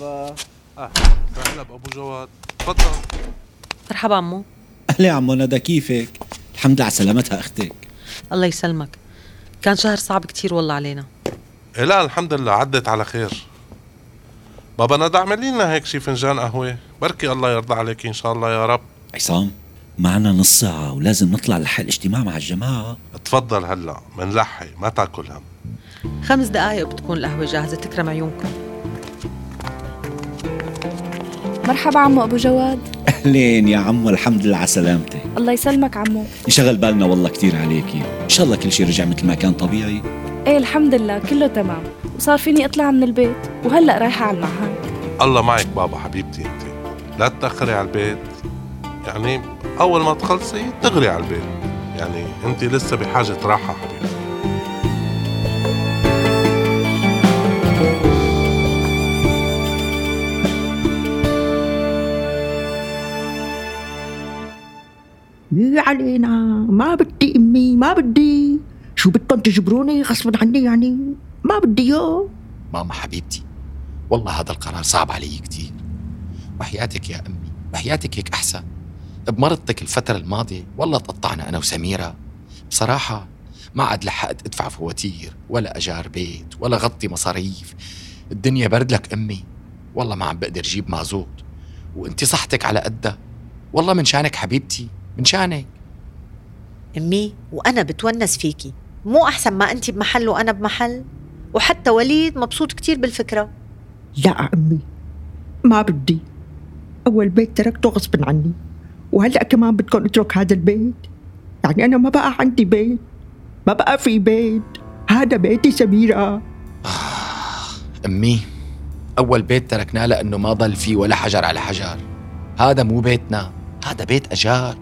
مرحبا. تعال ابو جواد. تفضل. مرحبا عمو. أهلا عمو ندى كيفك؟ الحمد لله على سلامتها أختك. الله يسلمك. كان شهر صعب كتير والله علينا. إيه لا الحمد لله عدت على خير. بابا ندى اعملي لنا هيك شي فنجان قهوة. بركي الله يرضى عليك إن شاء الله يا رب. عصام معنا نص ساعة ولازم نطلع لحق الاجتماع مع الجماعة. تفضل هلا منلحي ما تاكل هم. خمس دقايق بتكون القهوة جاهزة تكرم عيونكم. مرحبا عمو أبو جواد. أهلين يا عمو الحمد لله على سلامتك. الله يسلمك عمو. انشغل بالنا والله كتير عليكي إن شاء الله كل شيء رجع مثل ما كان طبيعي. إيه الحمد لله كله تمام. وصار فيني أطلع من البيت وهلأ رايحة على المعهد. الله معك بابا حبيبتي أنت. لا تتأخري على البيت. يعني أول ما تخلصي دغري على البيت. يعني أنت لسه بحاجة راحة حبيبتي. علينا. ما بدي أمي ما بدي. شو بدكم تجبروني غصبا عني يعني. ما بدي إياه. ماما حبيبتي والله هذا القرار صعب علي كتير. وحياتك يا أمي وحياتك هيك أحسن. بمرضتك الفترة الماضية والله تقطعنا أنا وسميرة. بصراحة ما عاد لحقت أدفع فواتير ولا أجار بيت ولا غطي مصاريف. الدنيا برد لك أمي. والله ما عم بقدر جيب مازوت. وأنت صحتك على قدها. والله من شانك حبيبتي. من شأنك. أمي وأنا بتونس فيكي. مو أحسن ما انت بمحل وأنا بمحل. وحتى وليد مبسوط كتير بالفكرة. لا أمي ما بدي. أول بيت تركته غصبا عني. وهلأ كمان بدكم اترك هذا البيت. يعني أنا ما بقى عندي بيت. ما بقى في بيت. هذا بيتي سميرة أمي أول بيت تركناه لأنه ما ضل فيه ولا حجر على حجر. هذا مو بيتنا هذا بيت أجار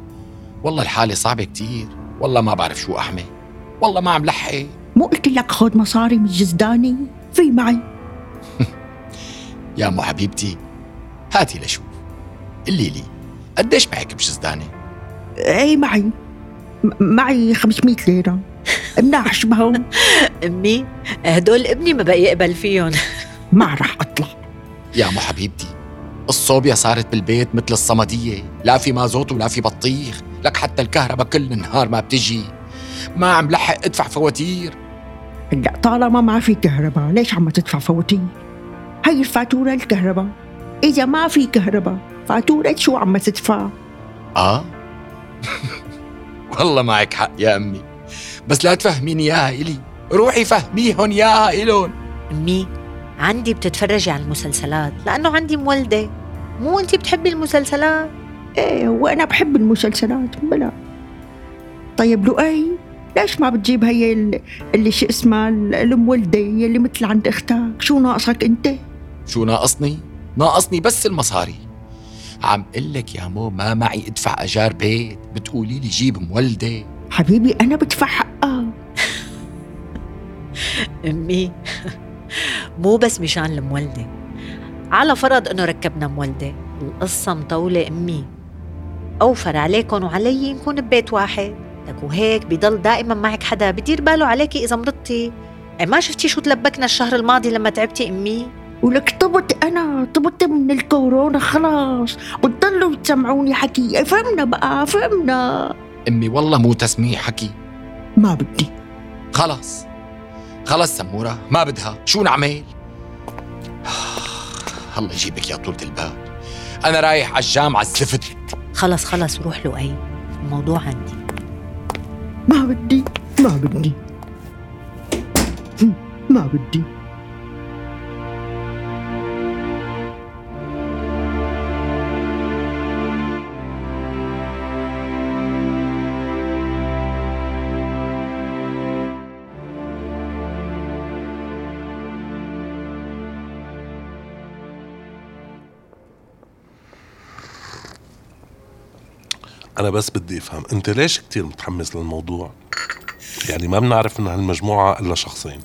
والله الحالة صعبة كتير. والله ما بعرف شو أحمل والله ما عم لحق. مو قلت لك خذ مصاري من جزداني؟ في معي. يا مو حبيبتي هاتي لشوف قلي لي قديش معك بجزدانة اي معي. معي 500 ليرة. مناح شبههم أمي هدول ابني ما بقى يقبل فيهم. ما رح أطلع. يا مو حبيبتي الصوبيا صارت بالبيت مثل الصمدية. لا في مازوت ولا في بطيخ. لك حتى الكهرباء كل النهار ما بتجي. ما عم لحق ادفع فواتير. لا طالما ما في كهرباء ليش عم تدفع فواتير؟ هي الفاتورة الكهرباء. إذا ما في كهرباء فاتورة شو عم تدفع؟ آه؟ والله معك حق يا أمي. بس لا تفهميني اياها إلي. روحي فهميهن اياها إلون. أمي عندي بتتفرجي على المسلسلات لأنه عندي مولدة. مو انت بتحبي المسلسلات؟ إيه وأنا بحب المسلسلات بلا. طيب لؤي ليش ما بتجيب هي ال- اللي شو اسمها ال- المولدة اللي مثل عند أختك؟ شو ناقصك أنت؟ شو ناقصني؟ ناقصني بس المصاري. عم قلك يا مو ما معي أدفع أجار بيت. بتقولي لي جيب مولدة. حبيبي أنا بدفع حقها. أمي مو بس مشان المولدة. على فرض إنه ركبنا مولدة. القصة مطولة أمي. أوفر عليكم وعلي نكون ببيت واحد. لك وهيك بضل دائما معك حدا. بدير باله عليكي إذا مرضتي. ما شفتي شو تلبكنا الشهر الماضي لما تعبتي أمي؟ ولك طبت أنا. طبت من الكورونا خلاص. بتضلوا تسمعوني حكي. فهمنا بقى فهمنا. أمي والله مو تسميع حكي. ما بدي. خلاص. خلص سمورة ما بدها. شو نعمل؟ الله يجيبك يا طولة البال أنا رايح على الجامعة الزفت خلص خلص روح لؤي الموضوع عندي. ما بدي ما بدي. ما بدي. أنا بس بدي أفهم أنت ليش كتير متحمس للموضوع؟ يعني ما بنعرف من هالمجموعة إلا شخصين.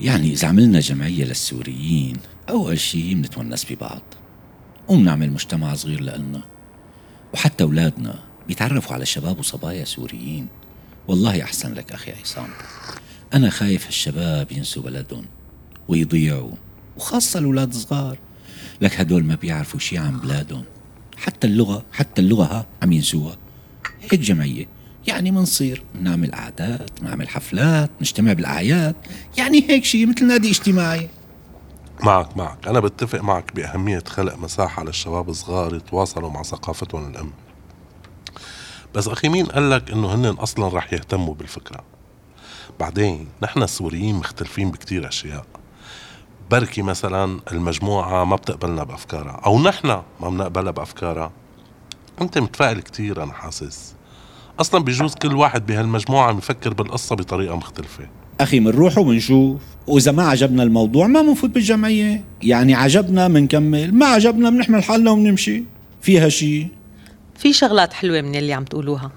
يعني إذا عملنا جمعية للسوريين أول شي بنتونس ببعض وبنعمل مجتمع صغير لإلنا وحتى أولادنا بيتعرفوا على شباب وصبايا سوريين. والله أحسن لك أخي عصام. أنا خايف هالشباب ينسوا بلدهم ويضيعوا وخاصة الأولاد الصغار. لك هدول ما بيعرفوا شي عن بلادهم. حتى اللغة حتى اللغة ها عم ينسوها. هيك جمعية. يعني منصير نعمل قعدات نعمل حفلات نجتمع بالأعياد. يعني هيك شيء مثل نادي اجتماعي. معك معك. أنا بتفق معك بأهمية خلق مساحة للشباب الصغار يتواصلوا مع ثقافتهم الأم. بس أخي مين قال لك إنه هن أصلا رح يهتموا بالفكرة؟ بعدين نحن السوريين مختلفين بكتير أشياء. بركي مثلا المجموعة ما بتقبلنا بأفكارها أو نحن ما بنقبلها بأفكارها. أنت متفائل كتير أنا حاسس. أصلا بيجوز كل واحد بهالمجموعة عم يفكر بالقصة بطريقة مختلفة. أخي منروح ومنشوف. وإذا ما عجبنا الموضوع ما منفوت بالجمعية. يعني عجبنا منكمل ما عجبنا بنحمل حالنا وبنمشي فيها شيء في شغلات حلوة من اللي عم تقولوها.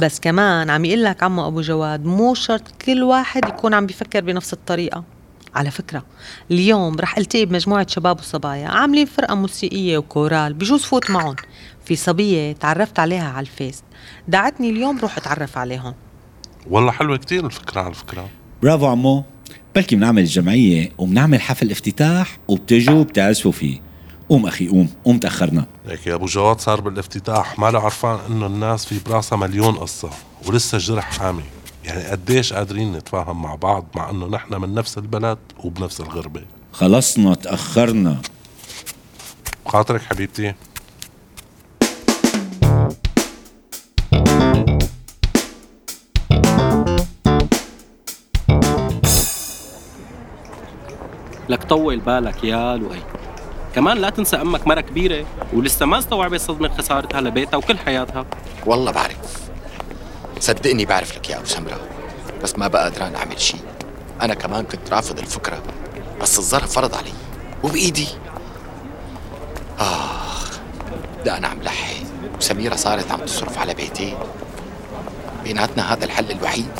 بس كمان عم يقول لك عمو أبو جواد مو شرط كل واحد يكون عم بيفكر بنفس الطريقة. على فكرة. اليوم رح ألتقي بمجموعة شباب وصبايا عاملين فرقة موسيقية وكورال بجوز فوت معهم. في صبية تعرفت عليها على الفيس. دعتني اليوم روح أتعرف عليهم. والله حلوة كتير الفكرة على فكرة. برافو عمو. بلكي بنعمل الجمعية وبنعمل حفل افتتاح وبتجوا وبتعزفوا فيه. قوم أخي قوم قوم تأخرنا. ليك يا أبو جواد صار بالافتتاح. ما له عرفان إنه الناس في براسها مليون قصة ولسه جرح حامي. يعني قديش قادرين نتفاهم مع بعض مع إنه نحن من نفس البلد وبنفس الغربة. خلصنا تأخرنا. خاطرك حبيبتي. لك طول بالك يا لؤي. كمان لا تنسى أمك مرة كبيرة ولسه ما استوعبت صدمة خسارتها لبيتها وكل حياتها. والله بعرف. صدقني بعرف لك يا أبو سمرة بس ما بقى قدران أعمل شيء. أنا كمان كنت رافض الفكرة بس الظرف فرض علي وبإيدي. آخ ده أنا عم لحي وسميره صارت عم تصرف على بيتين بيناتنا هذا الحل الوحيد.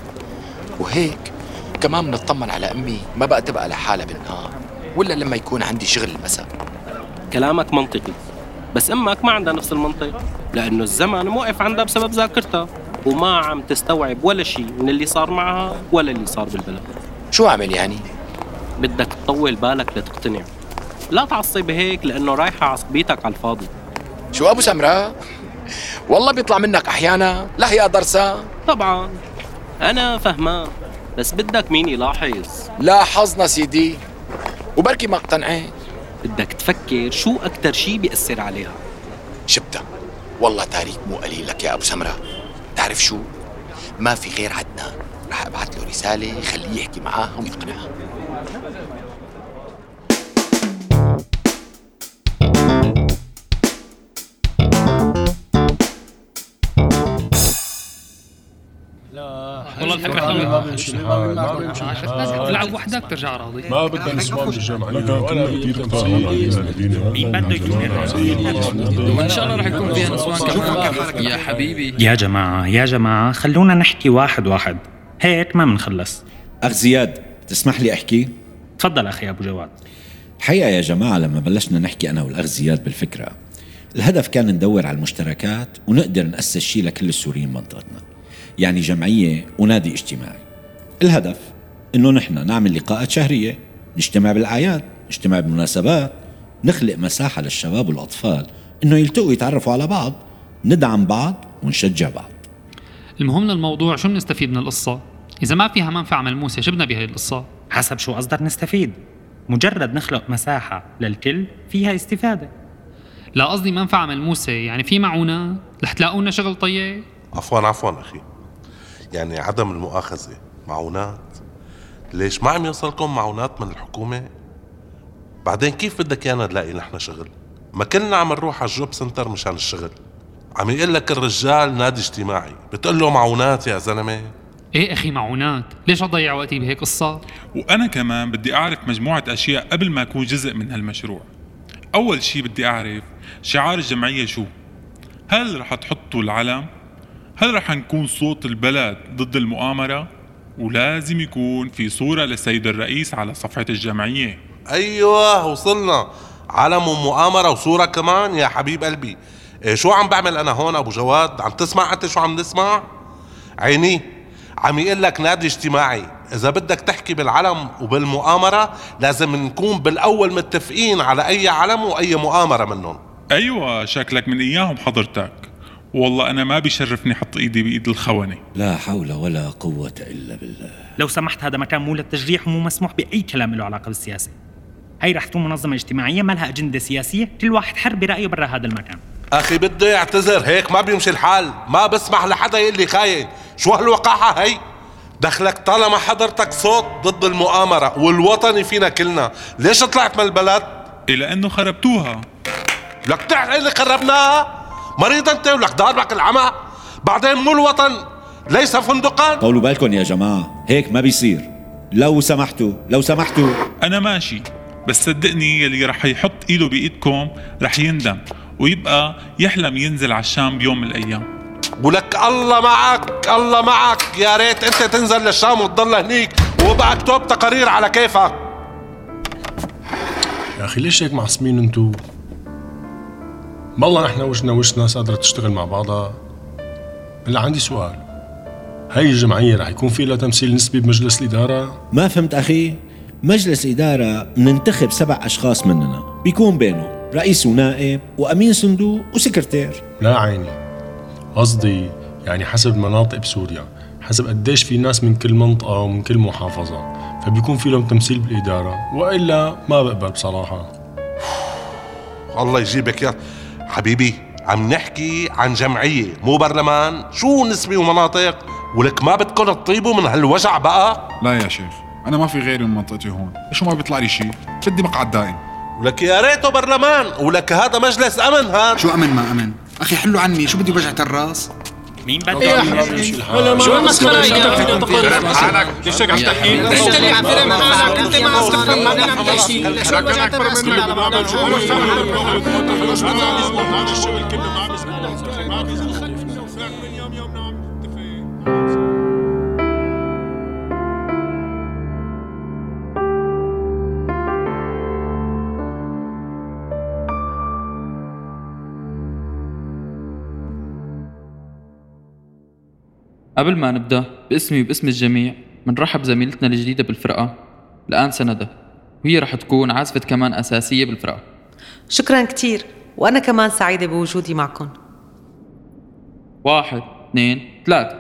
وهيك كمان بنطمن على أمي ما بقى تبقى لحالها بالنهار ولا لما يكون عندي شغل المساء. كلامك منطقي بس أمك ما عندها نفس المنطق لأنه الزمن موقف عندها بسبب ذاكرتها. وما عم تستوعب ولا شيء من اللي صار معها ولا اللي صار بالبلد. شو اعمل يعني؟ بدك تطول بالك لتقتنع. لا تعصب هيك لأنه رايحة عصبيتك على الفاضي. شو أبو سمرة؟ والله بيطلع منك أحيانا لا يا درسا طبعا. أنا فهمان بس بدك مين يلاحظ؟ لاحظنا سيدي وبركي ما اقتنعت بدك تفكر شو أكثر شيء بيأثر عليها. شبتها والله تاريخ مو قليل لك يا أبو سمرة. تعرف شو؟ ما في غير عدنان. رح أبعث له رسالة يخليه يحكي معاها ويقنعها والله الفكرة حلوة. تلعب وحدك ترجع راضي. ما بدنا نسمع بالجمعية ولا بده يكون وإن شاء الله رح يكون فيها نسوان كمان. يا حبيبي. يا جماعة يا جماعة خلونا نحكي واحد واحد. هيك ما بنخلص. أخ زياد تسمح لي أحكي؟ تفضل أخي أبو جواد. الحقيقة يا جماعة لما بلشنا نحكي أنا والأخ زياد بالفكرة الهدف كان ندور على المشتركات ونقدر نأسس شيء لكل السوريين بمنطقتنا يعني جمعية ونادي اجتماعي. الهدف إنه نحن نعمل لقاءات شهرية نجتمع بالأعياد نجتمع بمناسبات نخلق مساحة للشباب والأطفال إنه يلتقوا يتعرفوا على بعض ندعم بعض ونشجع بعض. المهم للموضوع شو بنستفيد من القصة؟ إذا ما فيها منفعة ملموسه شو بدنا بهي القصة؟ حسب شو قصدك نستفيد؟ مجرد نخلق مساحة للكل فيها استفادة. لا قصدي منفعة ملموسه يعني في معونات رح تلاقوا لنا شغل طيب؟ عفوا عفوا أخي. يعني عدم المؤاخذة. معونات. ليش ما عم يوصلكم معونات من الحكومة؟ بعدين كيف بدك إيانا نلاقي نحن شغل؟ ما كلنا عم نروح على الجوب سنتر مشان الشغل. عم يقول لك الرجال نادي اجتماعي. بتقول له معونات يا زلمة. إيه أخي معونات؟ ليش اضيع وقتي بهيك قصة؟ وأنا كمان بدي أعرف مجموعة أشياء قبل ما اكون جزء من هالمشروع. أول شي بدي أعرف شعار الجمعية شو؟ هل رح تحطوا العلم؟ هل رح نكون صوت البلد ضد المؤامرة؟ ولازم يكون في صورة للسيد الرئيس على صفحة الجمعية. أيوه وصلنا. علم ومؤامرة وصورة كمان يا حبيب قلبي. إيه شو عم بعمل أنا هون أبو جواد؟ عم تسمع أنت شو عم نسمع؟ عيني عم يقول لك نادي اجتماعي. إذا بدك تحكي بالعلم وبالمؤامرة لازم نكون بالأول متفقين على أي علم وأي مؤامرة منهم. أيوه شكلك من إياهم حضرتك. والله أنا ما بيشرفني حط إيدي بإيد الخونة. لا حول ولا قوة إلا بالله. لو سمحت هذا مكان مو للتجريح ومو مسموح بأي كلام له علاقة بالسياسة. هي رح تكون منظمة اجتماعية ما لها أجندة سياسية. كل واحد حر برأيه برا هذا المكان. أخي بدي أعتذر هيك ما بيمشي الحال. ما بسمح لحدا يقول لي خاين شو هالوقاحة هي؟ دخلك طالما حضرتك صوت ضد المؤامرة والوطني فينا كلنا. ليش طلعت من البلد؟ إلى أنه خربتوها. لك تعرف اللي خربناها؟ مريض أنت ولك ضاربك العمى. بعدين مو الوطن ليس فندقا. طولوا بالكم يا جماعة هيك ما بيصير. لو سمحتوا لو سمحتوا. أنا ماشي بس صدقني يلي رح يحط إيده بإيدكم رح يندم ويبقى يحلم ينزل على الشام بيوم من الأيام. ولك الله معك الله معك. يا ريت أنت تنزل للشام وتضل هنيك وبقى اكتب تقارير على كيفك. يا أخي ليش هيك معصمين أنتو؟ والله نحن وجنا وش ناس قادرة تشتغل مع بعضها. هلا عندي سؤال. هاي الجمعية رح يكون في لها تمثيل نسبي بمجلس الإدارة؟ ما فهمت أخي. مجلس إدارة مننتخب سبع أشخاص مننا. بيكون بينهم رئيس ونائب وأمين صندوق وسكرتير. لا عيني. قصدي يعني حسب مناطق بسوريا حسب قديش في ناس من كل منطقة ومن كل محافظة. فبيكون في لهم تمثيل بالإدارة وإلا ما بقبل بصراحة. الله يجيبك يا حبيبي عم نحكي عن جمعية مو برلمان؟ شو نسبة ومناطق؟ ولك ما بدكم تطيبوا من هالوجع بقى؟ لا يا شيخ أنا ما في غيري من منطقتي هون. ليش ما بيطلع لي شيء؟ بدي مقعد دائم. ولك يا ريته برلمان ولك هذا مجلس أمن هذا شو أمن ما أمن؟ أخي حلوا عني شو بدي وجعة الراس مين بدك يا حبيبي شو المسخرة يا حالك ليشك عم تحكي؟ انت اللي عم تلم حالك أنت ما اسكت ما بنعمل شيء؟ شو وجعت الراس كلها على بعضها شو هذا الشغل كله قبل ما نبدأ باسمي وباسم الجميع بنرحب زميلتنا الجديدة بالفرقة. الآنسة ندى وهي رح تكون عازفة كمان أساسية بالفرقة. شكرا كتير. وأنا كمان سعيدة بوجودي معكم. واحد اثنين ثلاثة.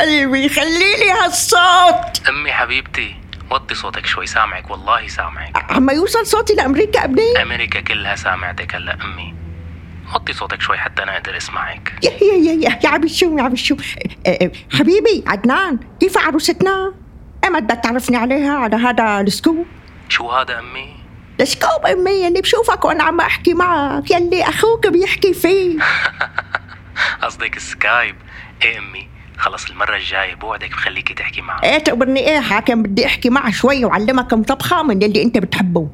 قلبي خليلي هالصوت أمي حبيبتي وطي صوتك شوي سامعك والله سامعك. عم يوصل صوتي لأمريكا ابني أمريكا كلها سامعتك هلأ أمي. وطي صوتك شوي حتى أنا أقدر أسمعك. يا يا يا يا يا عم الشوم يا عم الشوم أه، حبيبي عدنان كيف عروستنا؟ اما بدك تعرفني عليها على هذا السكايب شو هذا أمي؟ السكايب أمي اللي بشوفك وأنا عم أحكي معك يلي أخوك بيحكي فيه قصدك سكايب. إيه أمي؟ خلص المرة الجاية بوعدك بخليكي تحكي معه. إيه تقبرني إيه؟ حاكم بدي أحكي معه شوي وعلمك مطبخة من اللي أنت بتحبه.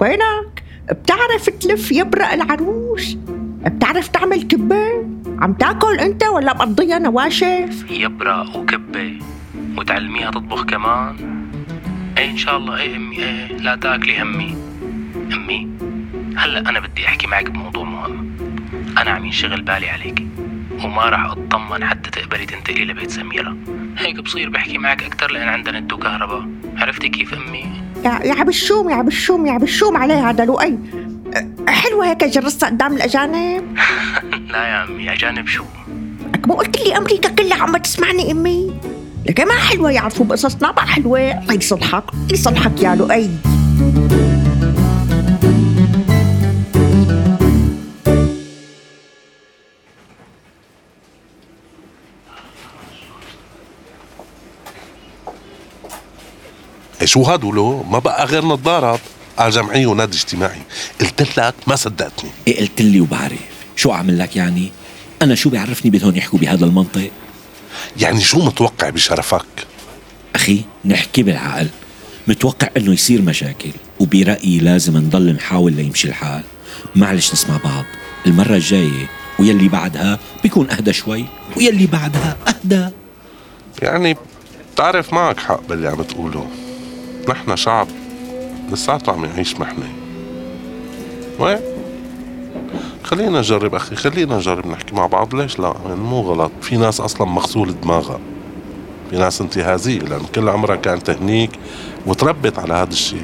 وينك؟ بتعرف تلف يبرق العروس؟ بتعرف تعمل كبة؟ عم تاكل أنت ولا مقضيها نواشف؟ يبرق وكبة وتعلميها تطبخ كمان؟ إيه إن شاء الله إيه أمي؟ إيه لا تاكلي همي. أمي هلأ أنا بدي أحكي معك بموضوع مهم. أنا عم ينشغل بالي عليكي وما راح أطمن حتى تقبلي تنتقلي لبيت سميرة. هيك بصير بحكي معك أكتر لأن عندنا ندو كهرباء. عرفتي كيف أمي؟ يا يا بالشوم يا بالشوم يا بالشوم عليها هذا لؤي. حلوة هيك جرستها قدام الأجانب؟ لا يا أمي أجانب شو؟ مو قلت لي أمريكا كلها عم تسمعني أمي. لك ما حلوة يعرفوا بقصصنا ما حلوة. الله يصلحك يصلحك يا لؤي. شو هدول ما بقى غير نظارات على جمعية ونادي اجتماعي. قلت لك ما صدقتني. إيه قلت لي وبعرف. شو أعمل لك يعني؟ أنا شو بيعرفني بدهم يحكوا بهذا المنطق؟ يعني شو متوقع بشرفك؟ أخي نحكي بالعقل. متوقع إنه يصير مشاكل وبرأيي لازم نضل نحاول ليمشي الحال. معلش نسمع بعض. المرة الجاية ويلي بعدها بيكون أهدى شوي ويلي بعدها أهدى. يعني بتعرف معك حق باللي عم تقوله. نحن شعب. لساته عم يعيش محنة. وين؟ خلينا نجرب أخي خلينا نجرب نحكي مع بعض. ليش لا؟ يعني مو غلط. في ناس أصلا مغسول دماغها. في ناس انتهازية لأن كل عمرها كانت هنيك وتربت على هذا الشيء.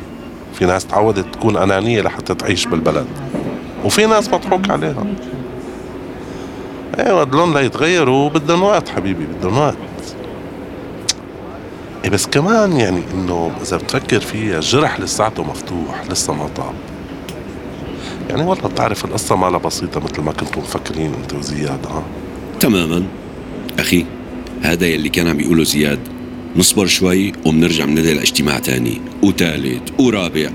في ناس تعودت تكون أنانية لحتى تعيش بالبلد. وفي ناس مضحوك عليها. أيوه دلون ليتغيروا بدهم وقت حبيبي بدهم وقت بس كمان يعني إنه إذا بتفكر فيها الجرح لساته مفتوح لسه ما طاب. يعني والله بتعرف القصة مالها بسيطة مثل ما كنتم مفكرين أنت وزياد ها تماما. أخي هذا يلي كان عم يقوله زياد. نصبر شوي وبنرجع بندعي الاجتماع تاني. وثالث ورابع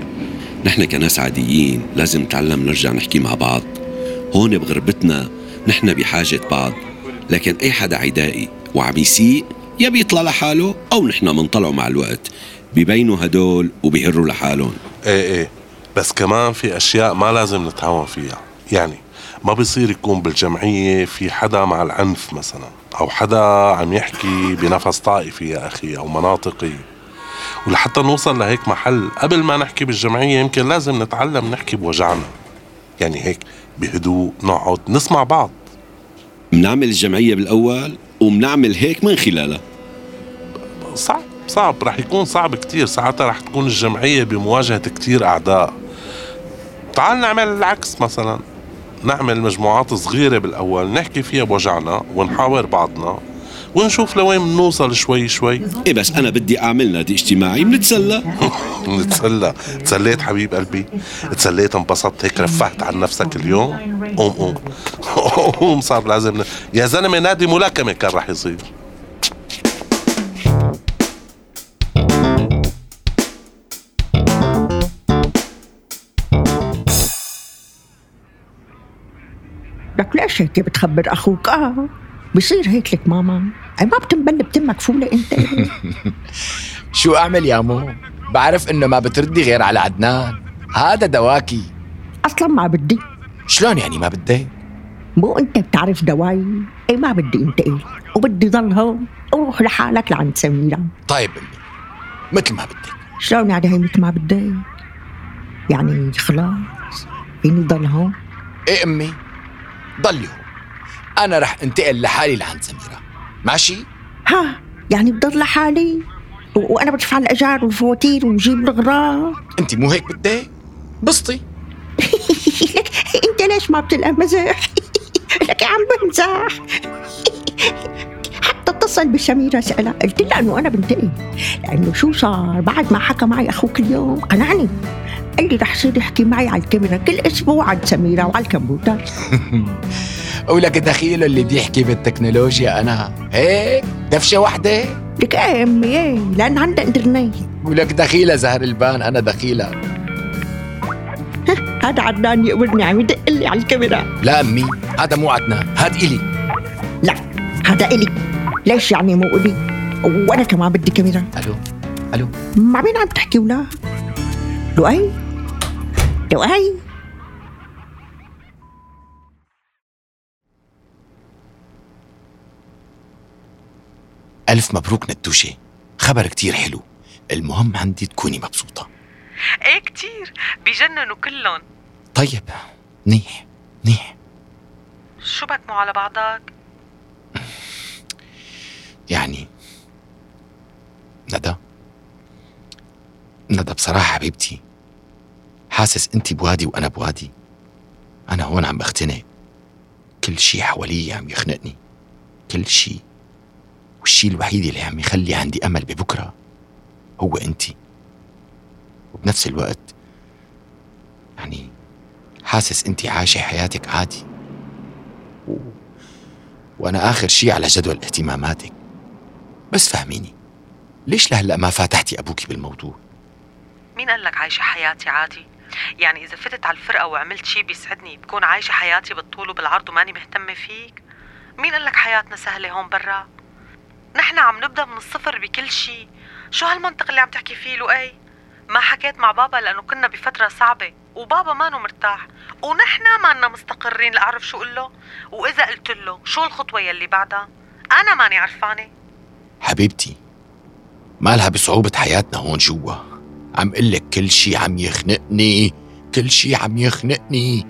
نحن كناس عاديين لازم نتعلم نرجع نحكي مع بعض. هون بغربتنا نحن بحاجة بعض. لكن أي حدا عدائي وعم يسيء يا بيطلع لحاله أو نحن منطلعه مع الوقت. ببينوا هدول وبيهروا لحالهم. إيه إيه. بس كمان في أشياء ما لازم نتهاون فيها. يعني ما بيصير يكون بالجمعية في حدا مع العنف مثلا أو حدا عم يحكي بنفس طائفي يا أخي أو مناطقي. ولحتى نوصل لهيك محل قبل ما نحكي بالجمعية يمكن لازم نتعلم نحكي بوجعنا. يعني هيك بهدوء نقعد نسمع بعض. منعمل الجمعية بالأول ومنعمل هيك من خلالها. صعب صعب رح يكون صعب كتير. ساعتها رح تكون الجمعية بمواجهة كتير أعداء. تعال نعمل العكس مثلا. نعمل مجموعات صغيرة بالأول نحكي فيها بوجعنا ونحاور بعضنا ونشوف لوين بنوصل شوي شوي. إيه بس أنا بدي أعمل نادي اجتماعي. بنتسلى نتسلى تسليت حبيب قلبي. تسليت انبسطت. هيك رفهت عن نفسك اليوم. قوم قوم. قوم صار لازم. يا زلمة نادي ملاكمة كان رح يصير. لك ليش هيك بتخبر أخوك؟ آه بصير هيك لك ماما. أي ما بتنبل بتمك فولة أنت. شو أعمل يا مو؟ بعرف إنه ما بتردي غير على عدنان. هذا دواكي. أصلا ما بدي. شلون يعني ما بدي؟ مو أنت بتعرف دواي. أي ما بدي انتقل وبدي ضل هون. وروح لحالك لعند سميرة. طيب امي مثل ما بدك. شلون يعني هي مثل ما بدي؟ يعني خلاص فيني ضل هون؟ إيه أمي. ضلي هون أنا رح انتقل لحالي لعند سميرة. ماشي؟ ها يعني بضل لحالي؟ و- وأنا بدفع الأجار والفواتير وجيب الاغراض انت مو هيك بدك بسطي. لك أنت ليش ما بتلقى مزاح لك عم بمزح اتصل بسميرة سألها قلت لها إنه أنا بنتقل لأنه شو صار؟ بعد ما حكى معي أخوك اليوم قنعني. قال لي رح يصير يحكي معي على الكاميرا كل أسبوع عند سميرة وعلى الكمبيوتر. ولك دخيله اللي بيحكي بالتكنولوجيا أنا. هيك؟ دفشة وحدة؟ لك إيه امي إيه لأن عندها إنترنت. ولك دخيلة زهر البان أنا دخيلة. هذا عدنان يقبرني عم يدق لي على الكاميرا. لا أمي هذا مو عدنان هاد إلي. لا هذا إلي. ليش يعني مو لي وأنا كمان بدي كاميرا. ألو ألو. مع مين عم تحكي ولا؟ لؤي؟ لؤي؟ ألف مبروك ندوشة خبر كتير حلو. المهم عندي تكوني مبسوطة. إيه كتير. بيجننوا كلهم. طيب منيح منيح. شو بك مو على بعضك؟ يعني ندى ندى بصراحة حبيبتي حاسس انت بوادي وأنا بوادي. أنا هون عم بختنق. كل شي حوالي عم يخنقني. كل شي. والشي الوحيد اللي عم يخلي عندي أمل ببكرة هو انت. وبنفس الوقت يعني حاسس انت عايشة حياتك عادي. و... وأنا آخر شي على جدول اهتماماتك. بس فهميني ليش لهلأ ما فاتحتي أبوكي بالموضوع مين قال لك عايشة حياتي عادي؟ يعني إذا فتت على الفرقة وعملت شي بيسعدني بكون عايشة حياتي بالطول وبالعرض وماني مهتمة فيك؟ مين قال لك حياتنا سهلة هون برا؟ نحن عم نبدأ من الصفر بكل شي شو هالمنطق اللي عم تحكي فيه لؤي؟ ما حكيت مع بابا لأنه كنا بفترة صعبة وبابا مانو مرتاح ونحن مانا مستقرين لأعرف شو قل له وإذا قلت له شو الخطوة يلي بعدها أنا ماني عرفانة حبيبتي مالها بصعوبة حياتنا هون جوا؟ عم قلك كل شي عم يخنقني كل شي عم يخنقني.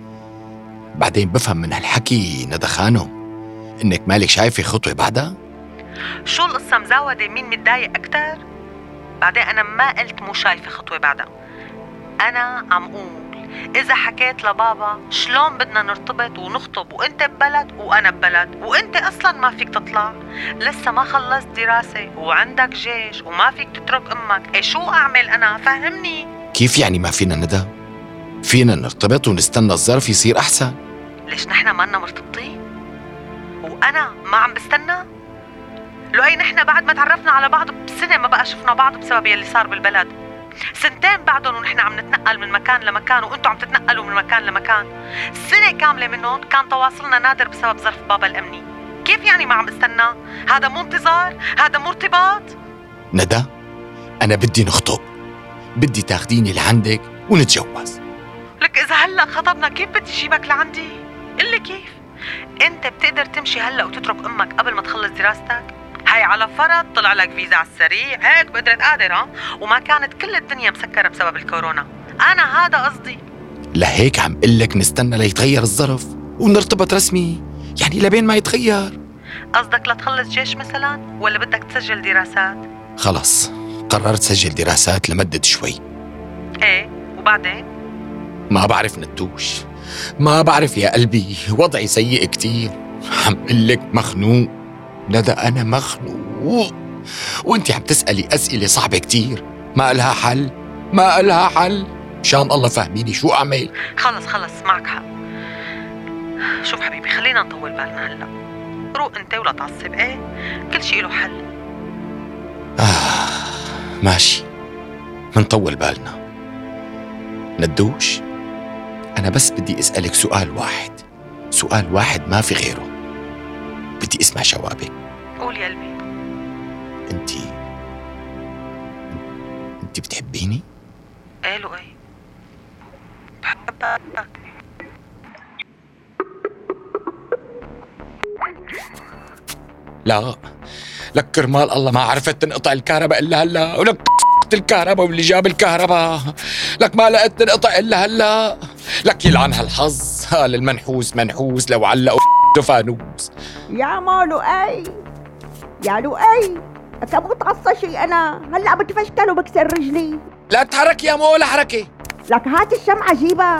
بعدين بفهم من هالحكي ندى خانو إنك مالك شايفة خطوة بعدها؟ شو القصة مزودة؟ مين متضايق أكتر؟ بعدين أنا ما قلت مو شايفة خطوة بعدها. أنا عم قول إذا حكيت لبابا شلون بدنا نرتبط ونخطب وأنت ببلد وأنا ببلد وأنت أصلا ما فيك تطلع. لسه ما خلصت دراسة وعندك جيش وما فيك تترك أمك. إيه شو أعمل أنا؟ فهمني. كيف يعني ما فينا ندى فينا نرتبط ونستنى الظرف يصير أحسن. ليش نحن مانا مرتبطين؟ وأنا ما عم بستنى؟ لؤي نحن بعد ما تعرفنا على بعض بسنة ما بقى شفنا بعض بسبب يلي صار بالبلد. سنتين بعدهم ونحن عم نتنقل من مكان لمكان وأنتم عم تتنقلوا من مكان لمكان سنة كاملة منهم كان تواصلنا نادر بسبب ظرف بابا الأمني كيف يعني ما عم استنى؟ هذا مو انتظار؟ هذا مو ارتباط؟ ندى أنا بدي نخطب بدي تاخديني لعندك ونتجوز لك إذا هلأ خطبنا كيف بدي جيبك لعندي؟ قل لي كيف؟ أنت بتقدر تمشي هلأ وتترك أمك قبل ما تخلص دراستك؟ هاي على فرض طلع لك فيزا على السريع. هيك بقدرة قادر ها وما كانت كل الدنيا مسكرة بسبب الكورونا. أنا هذا قصدي. لهيك عم قلك نستنى ليتغير الظرف ونرتبط رسمي. يعني لبين ما يتغير. قصدك لتخلص جيش مثلا؟ ولا بدك تسجل دراسات؟ خلص قررت سجل دراسات لمدة شوي. إيه وبعدين؟ ما بعرف ندوش ما بعرف يا قلبي وضعي سيء كتير. عم قلك مخنوق. ندى أنا مخنوق وأنت عم تسألي أسئلة صعبة كتير. ما إلها حل؟ ما إلها حل؟ مشان الله فهميني شو أعمل. خلص خلص معك حق. شوف حبيبي خلينا نطول بالنا هلأ. روق أنت ولا تعصب إيه؟ كل شيء له حل. آه ماشي. منطول بالنا. ندوش؟ أنا بس بدي أسألك سؤال واحد. سؤال واحد ما في غيره. بدي اسمع جوابك قول يا قلبي. انت انت بتحبيني؟ له إيه؟ بحبك لا. لك كرمال الله ما عرفت تنقطع الكهرباء إلا هلا ولك الكهرباء واللي جاب الكهرباء. لك ما لقيت تنقطع إلا هلا. لك يلعن هالحظ قال المنحوس منحوس لو علقوا فانوس يا ما لؤي يا لؤي كموت عصشي أنا هلأ بتفشكل وبكسر رجلي. لا تحرك يا مو ولا حركة. لك هات الشمعة جيبها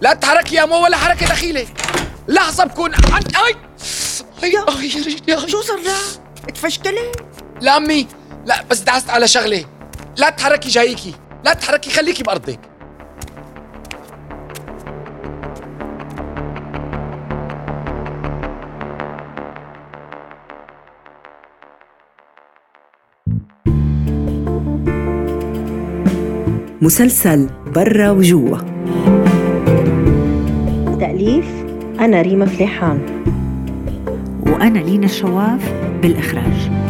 لا تحرك يا مو ولا حركة دخيلة. لحظة بكون عن أي. أي أي رجلي شو صار لها؟ تفشكلي؟ لا أمي لا بس دعست على شغلة. لا تحركي جايكي. لا تحركي خليكي بأرضك. مسلسل برا وجوا. تأليف أنا ريما فليحان. وأنا لينا الشواف بالإخراج.